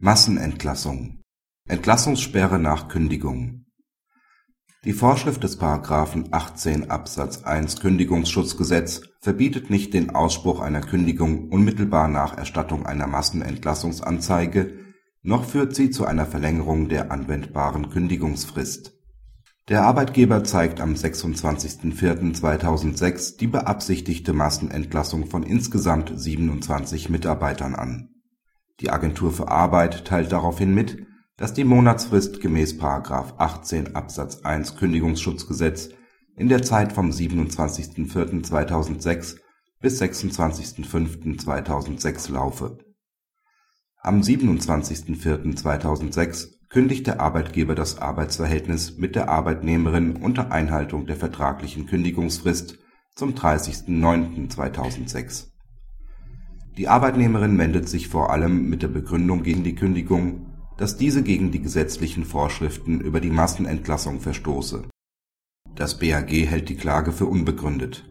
Massenentlassung. Entlassungssperre nach Kündigung. Die Vorschrift des § 18 Absatz 1 Kündigungsschutzgesetz verbietet nicht den Ausspruch einer Kündigung unmittelbar nach Erstattung einer Massenentlassungsanzeige, noch führt sie zu einer Verlängerung der anwendbaren Kündigungsfrist. Der Arbeitgeber zeigt am 26.04.2006 die beabsichtigte Massenentlassung von insgesamt 27 Mitarbeitern an. Die Agentur für Arbeit teilt daraufhin mit, dass die Monatsfrist gemäß § 18 Absatz 1 Kündigungsschutzgesetz in der Zeit vom 27.04.2006 bis 26.05.2006 laufe. Am 27.04.2006 kündigt der Arbeitgeber das Arbeitsverhältnis mit der Arbeitnehmerin unter Einhaltung der vertraglichen Kündigungsfrist zum 30.09.2006. Die Arbeitnehmerin wendet sich vor allem mit der Begründung gegen die Kündigung, dass diese gegen die gesetzlichen Vorschriften über die Massenentlassung verstoße. Das BAG hält die Klage für unbegründet.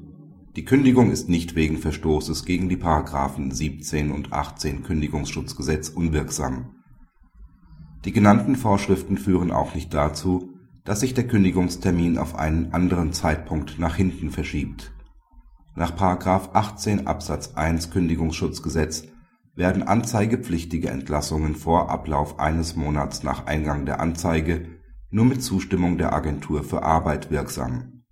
Die Kündigung ist nicht wegen Verstoßes gegen die Paragraphen 17 und 18 Kündigungsschutzgesetz unwirksam die genannten Vorschriften führen auch nicht dazu, dass sich der Kündigungstermin auf einen anderen Zeitpunkt nach hinten verschiebt. Nach § 18 Absatz 1 Kündigungsschutzgesetz werden anzeigepflichtige Entlassungen vor Ablauf eines Monats nach Eingang der Anzeige nur mit Zustimmung der Agentur für Arbeit wirksam.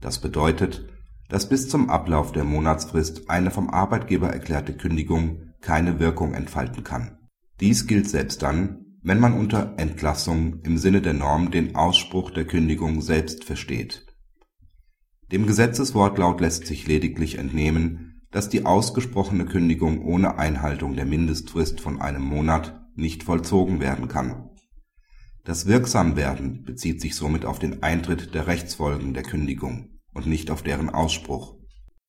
Das bedeutet, dass bis zum Ablauf der Monatsfrist eine vom Arbeitgeber erklärte Kündigung keine Wirkung entfalten kann. Dies gilt selbst dann wenn man unter Entlassung im Sinne der Norm den Ausspruch der Kündigung selbst versteht. Dem Gesetzeswortlaut lässt sich lediglich entnehmen, dass die ausgesprochene Kündigung ohne Einhaltung der Mindestfrist von einem Monat nicht vollzogen werden kann. Das Wirksamwerden bezieht sich somit auf den Eintritt der Rechtsfolgen der Kündigung und nicht auf deren Ausspruch.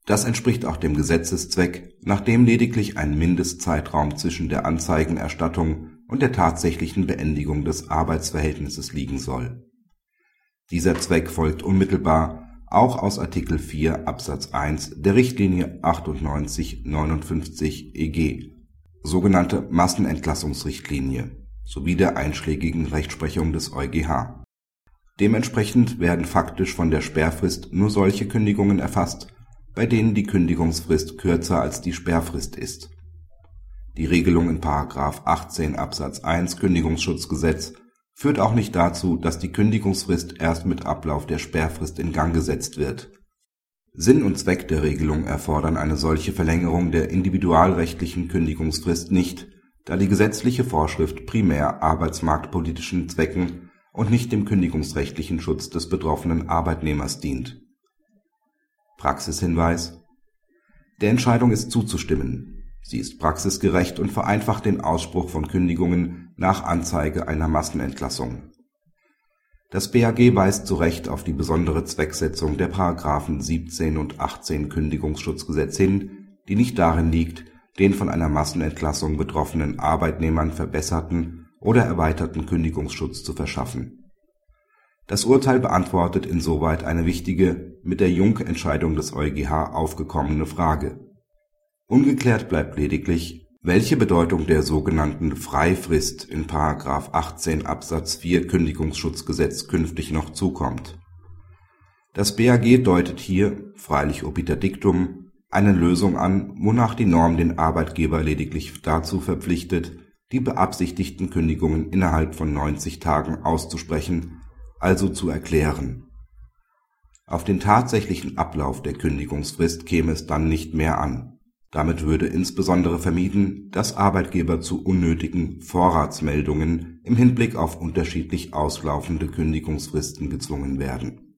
Das entspricht auch dem Gesetzeszweck, nachdem lediglich ein Mindestzeitraum zwischen der Anzeigenerstattung und der tatsächlichen Beendigung des Arbeitsverhältnisses liegen soll. Dieser Zweck folgt unmittelbar auch aus Artikel 4 Absatz 1 der Richtlinie 98/59 EG, sogenannte Massenentlassungsrichtlinie, sowie der einschlägigen Rechtsprechung des EuGH. Dementsprechend werden faktisch von der Sperrfrist nur solche Kündigungen erfasst, bei denen die Kündigungsfrist kürzer als die Sperrfrist ist die Regelung in § 18 Absatz 1 Kündigungsschutzgesetz führt auch nicht dazu, dass die Kündigungsfrist erst mit Ablauf der Sperrfrist in Gang gesetzt wird. Sinn und Zweck der Regelung erfordern eine solche Verlängerung der individualrechtlichen Kündigungsfrist nicht, da die gesetzliche Vorschrift primär arbeitsmarktpolitischen Zwecken und nicht dem kündigungsrechtlichen Schutz des betroffenen Arbeitnehmers dient. Praxishinweis Der Entscheidung ist zuzustimmen Sie ist praxisgerecht und vereinfacht den Ausspruch von Kündigungen nach Anzeige einer Massenentlassung. Das BAG weist zu Recht auf die besondere Zwecksetzung der § 17 und 18 Kündigungsschutzgesetz hin, die nicht darin liegt, den von einer Massenentlassung betroffenen Arbeitnehmern verbesserten oder erweiterten Kündigungsschutz zu verschaffen. Das Urteil beantwortet insoweit eine wichtige, mit der Jung-Entscheidung des EuGH aufgekommene Frage Ungeklärt bleibt lediglich, welche Bedeutung der sogenannten Freifrist in § 18 Absatz 4 Kündigungsschutzgesetz künftig noch zukommt. Das BAG deutet hier, freilich obiter dictum, eine Lösung an, wonach die Norm den Arbeitgeber lediglich dazu verpflichtet, die beabsichtigten Kündigungen innerhalb von 90 Tagen auszusprechen, also zu erklären. Auf den tatsächlichen Ablauf der Kündigungsfrist käme es dann nicht mehr an damit würde insbesondere vermieden, dass Arbeitgeber zu unnötigen Vorratsmeldungen im Hinblick auf unterschiedlich auslaufende Kündigungsfristen gezwungen werden